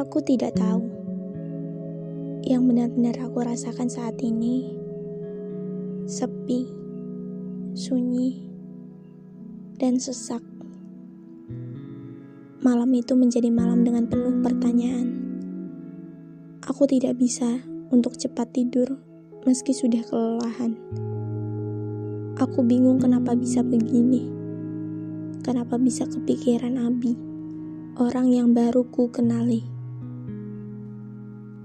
Aku tidak tahu. Yang benar-benar aku rasakan saat ini sepi, sunyi, dan sesak. Malam itu menjadi malam dengan penuh pertanyaan. Aku tidak bisa untuk cepat tidur meski sudah kelelahan. Aku bingung kenapa bisa begini. Kenapa bisa kepikiran Abi, orang yang baru ku kenali.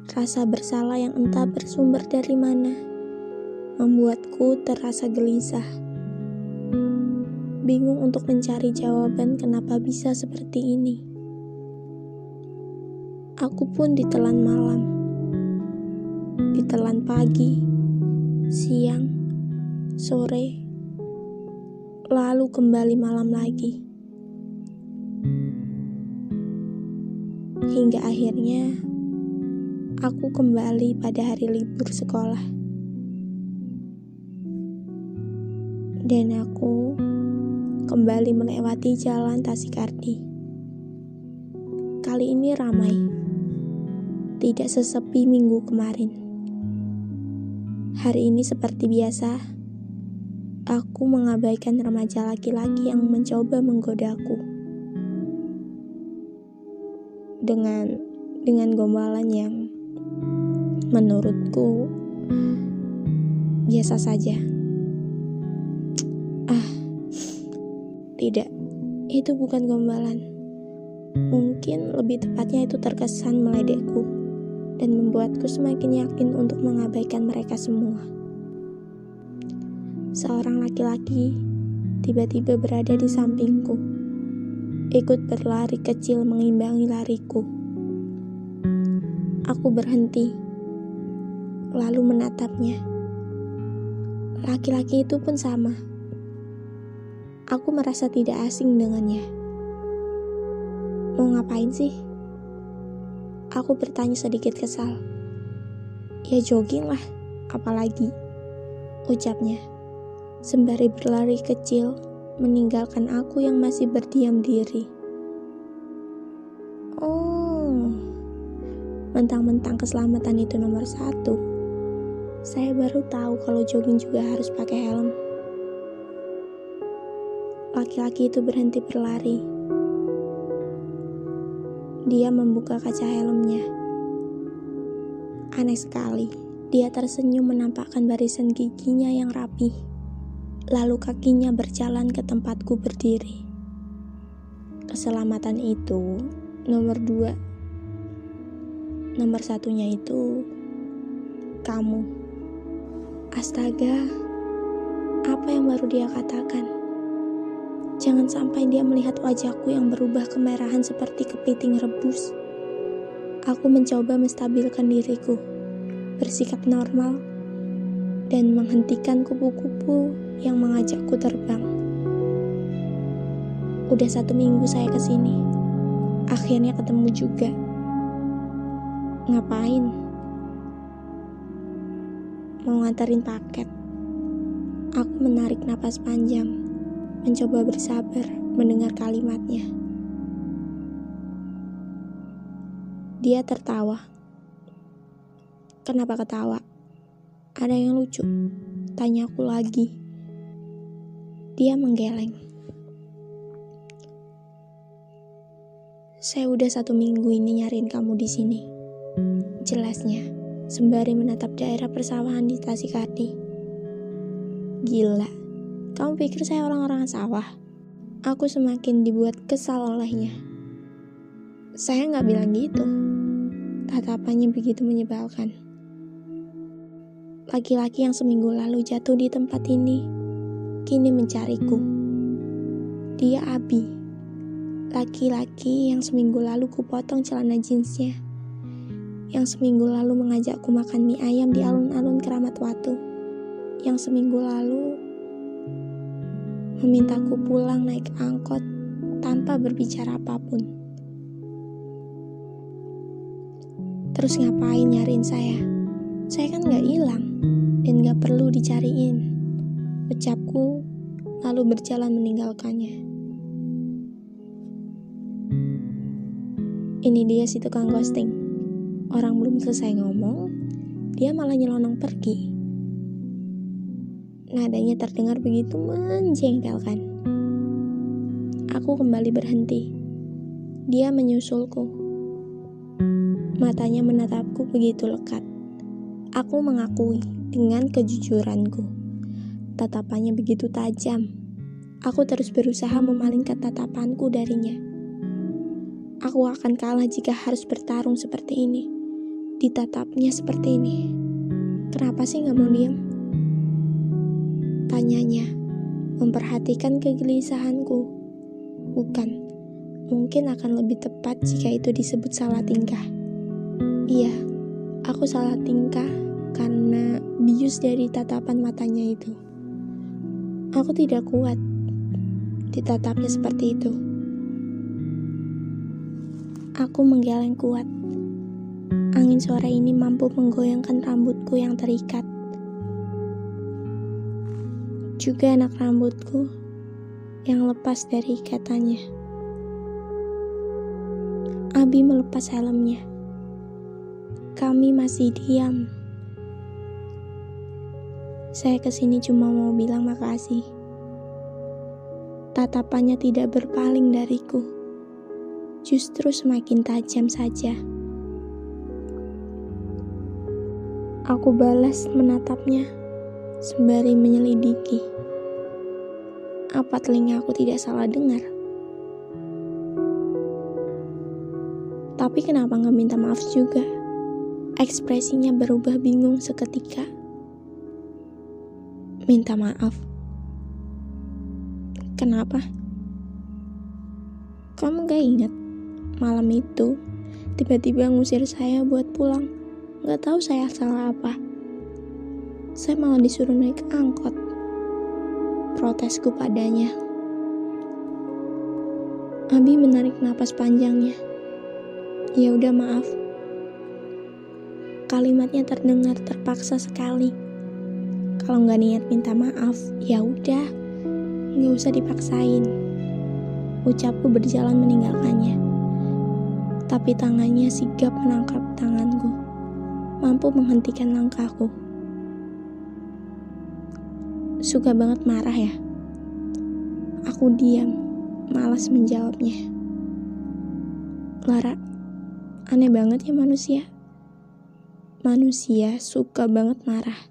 Rasa bersalah yang entah bersumber dari mana membuatku terasa gelisah. Bingung untuk mencari jawaban kenapa bisa seperti ini. Aku pun ditelan malam, ditelan pagi, siang, sore, lalu kembali malam lagi. Hingga akhirnya aku kembali pada hari libur sekolah. Dan aku kembali melewati jalan Tasikardi. Kali ini ramai, tidak sesepi minggu kemarin. Hari ini seperti biasa, aku mengabaikan remaja laki-laki yang mencoba menggodaku. Dengan dengan gombalan yang menurutku biasa saja. Ah, tidak, itu bukan gombalan. Mungkin lebih tepatnya itu terkesan meledekku dan membuatku semakin yakin untuk mengabaikan mereka semua. Seorang laki-laki tiba-tiba berada di sampingku, ikut berlari kecil mengimbangi lariku. Aku berhenti lalu menatapnya. Laki-laki itu pun sama. Aku merasa tidak asing dengannya. Mau ngapain sih? Aku bertanya sedikit kesal. Ya jogging lah, apalagi. Ucapnya, sembari berlari kecil, meninggalkan aku yang masih berdiam diri. Oh, mentang-mentang keselamatan itu nomor satu. Saya baru tahu kalau jogging juga harus pakai helm. Laki-laki itu berhenti berlari. Dia membuka kaca helmnya. Aneh sekali, dia tersenyum menampakkan barisan giginya yang rapi. Lalu kakinya berjalan ke tempatku berdiri. Keselamatan itu nomor dua. Nomor satunya itu kamu. Astaga, apa yang baru dia katakan? Jangan sampai dia melihat wajahku yang berubah kemerahan seperti kepiting rebus. Aku mencoba menstabilkan diriku, bersikap normal, dan menghentikan kupu-kupu yang mengajakku terbang. Udah satu minggu saya ke sini, akhirnya ketemu juga. Ngapain? Mau nganterin paket. Aku menarik napas panjang, mencoba bersabar mendengar kalimatnya. Dia tertawa. Kenapa ketawa? Ada yang lucu? Tanya aku lagi. Dia menggeleng. Saya udah satu minggu ini nyariin kamu di sini. Jelasnya sembari menatap daerah persawahan di Tasikardi. Gila, kamu pikir saya orang-orang sawah? Aku semakin dibuat kesal olehnya. Saya nggak bilang gitu. Tatapannya begitu menyebalkan. Laki-laki yang seminggu lalu jatuh di tempat ini, kini mencariku. Dia Abi, laki-laki yang seminggu lalu kupotong celana jeansnya yang seminggu lalu mengajakku makan mie ayam di alun-alun Keramat Watu, yang seminggu lalu memintaku pulang naik angkot tanpa berbicara apa pun. Terus ngapain nyariin saya? Saya kan gak hilang dan gak perlu dicariin. Ucapku lalu berjalan meninggalkannya. Ini dia si tukang ghosting. Orang belum selesai ngomong, dia malah nyelonong pergi. Nadanya terdengar begitu menjengkelkan. Aku kembali berhenti. Dia menyusulku. Matanya menatapku begitu lekat. Aku mengakui dengan kejujuranku. Tatapannya begitu tajam. Aku terus berusaha memalingkan tatapanku darinya. Aku akan kalah jika harus bertarung seperti ini. Ditatapnya seperti ini. Kenapa sih gak mau diam? Tanyanya, memperhatikan kegelisahanku. Bukan, mungkin akan lebih tepat jika itu disebut salah tingkah. Iya, aku salah tingkah karena bius dari tatapan matanya itu. Aku tidak kuat ditatapnya seperti itu. Aku menggeleng kuat. Angin sore ini mampu menggoyangkan rambutku yang terikat. Juga anak rambutku yang lepas dari ikatannya. Abi melepas helmnya. Kami masih diam. Saya ke sini cuma mau bilang makasih. Tatapannya tidak berpaling dariku. Justru semakin tajam saja. Aku balas menatapnya sembari menyelidiki. Apa telinga aku tidak salah dengar? Tapi kenapa nggak minta maaf juga? Ekspresinya berubah bingung seketika. Minta maaf. Kenapa? Kamu gak ingat malam itu tiba-tiba ngusir saya buat pulang. Gak tahu saya salah apa saya malah disuruh naik angkot. Protesku padanya. Abi menarik napas panjangnya. Ya udah maaf. Kalimatnya terdengar terpaksa sekali. Kalau nggak niat minta maaf, ya udah, nggak usah dipaksain. Ucapku berjalan meninggalkannya. Tapi tangannya sigap menangkap tanganku, mampu menghentikan langkahku suka banget marah ya. Aku diam, malas menjawabnya. Lara, aneh banget ya manusia. Manusia suka banget marah,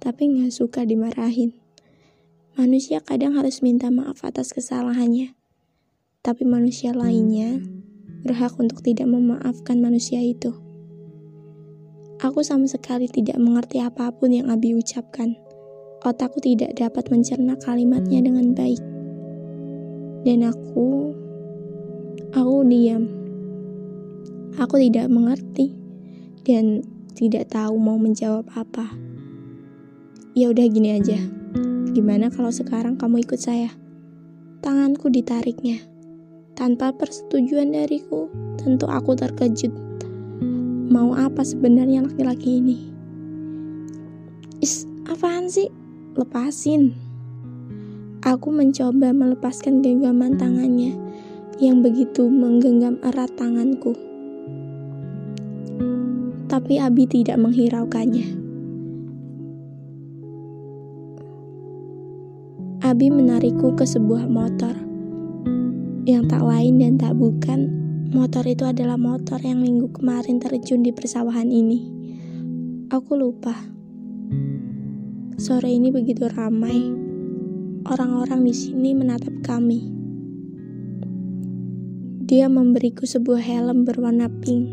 tapi nggak suka dimarahin. Manusia kadang harus minta maaf atas kesalahannya, tapi manusia lainnya berhak untuk tidak memaafkan manusia itu. Aku sama sekali tidak mengerti apa pun yang Abi ucapkan otakku tidak dapat mencerna kalimatnya dengan baik. Dan aku, aku diam. Aku tidak mengerti dan tidak tahu mau menjawab apa. Ya udah gini aja. Gimana kalau sekarang kamu ikut saya? Tanganku ditariknya. Tanpa persetujuan dariku, tentu aku terkejut. Mau apa sebenarnya laki-laki ini? Is, apaan sih? lepasin. Aku mencoba melepaskan genggaman tangannya yang begitu menggenggam erat tanganku. Tapi Abi tidak menghiraukannya. Abi menarikku ke sebuah motor yang tak lain dan tak bukan motor itu adalah motor yang minggu kemarin terjun di persawahan ini. Aku lupa Sore ini begitu ramai. Orang-orang di sini menatap kami. Dia memberiku sebuah helm berwarna pink,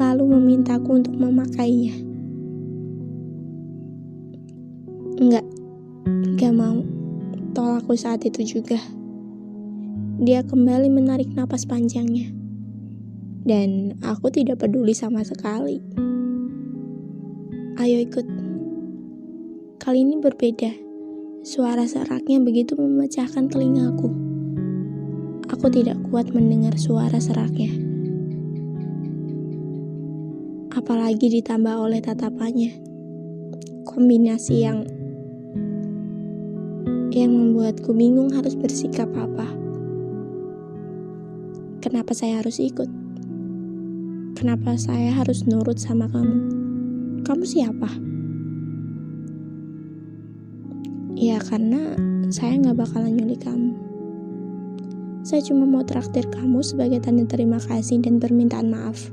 lalu memintaku untuk memakainya. Enggak, enggak mau. Tolakku saat itu juga. Dia kembali menarik napas panjangnya. Dan aku tidak peduli sama sekali. Ayo ikut. Kali ini berbeda. Suara seraknya begitu memecahkan telingaku. Aku tidak kuat mendengar suara seraknya. Apalagi ditambah oleh tatapannya. Kombinasi yang yang membuatku bingung harus bersikap apa. Kenapa saya harus ikut? Kenapa saya harus nurut sama kamu? Kamu siapa? Ya karena saya nggak bakalan nyulik kamu. Saya cuma mau traktir kamu sebagai tanda terima kasih dan permintaan maaf.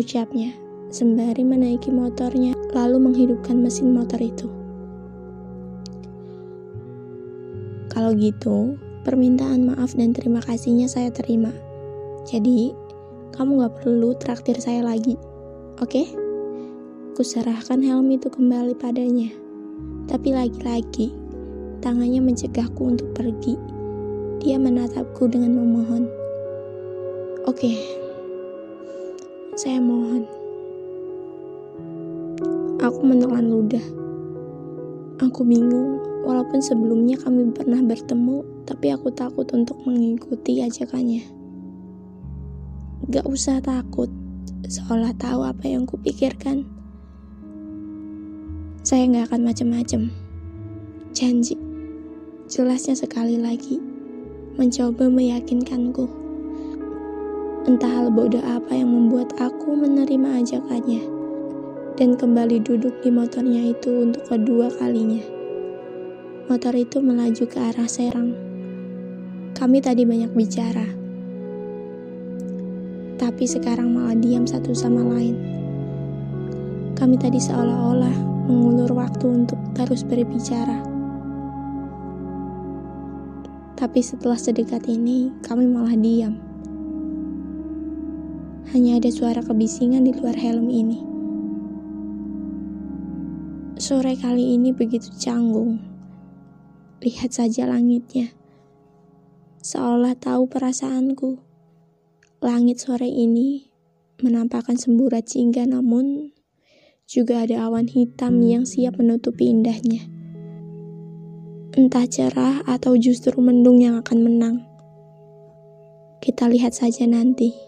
Ucapnya, sembari menaiki motornya, lalu menghidupkan mesin motor itu. Kalau gitu, permintaan maaf dan terima kasihnya saya terima. Jadi, kamu gak perlu traktir saya lagi, oke? Okay? Kuserahkan helm itu kembali padanya. Tapi lagi-lagi, tangannya mencegahku untuk pergi. Dia menatapku dengan memohon. Oke, saya mohon. Aku menelan ludah. Aku bingung, walaupun sebelumnya kami pernah bertemu, tapi aku takut untuk mengikuti ajakannya. Gak usah takut, seolah tahu apa yang kupikirkan. Saya nggak akan macem-macem. Janji. Jelasnya sekali lagi. Mencoba meyakinkanku. Entah hal bodoh apa yang membuat aku menerima ajakannya. Dan kembali duduk di motornya itu untuk kedua kalinya. Motor itu melaju ke arah Serang. Kami tadi banyak bicara. Tapi sekarang malah diam satu sama lain. Kami tadi seolah-olah mengulur waktu untuk terus berbicara. Tapi setelah sedekat ini, kami malah diam. Hanya ada suara kebisingan di luar helm ini. Sore kali ini begitu canggung. Lihat saja langitnya. Seolah tahu perasaanku. Langit sore ini menampakkan semburat jingga namun juga ada awan hitam yang siap menutupi indahnya. Entah cerah atau justru mendung yang akan menang. Kita lihat saja nanti.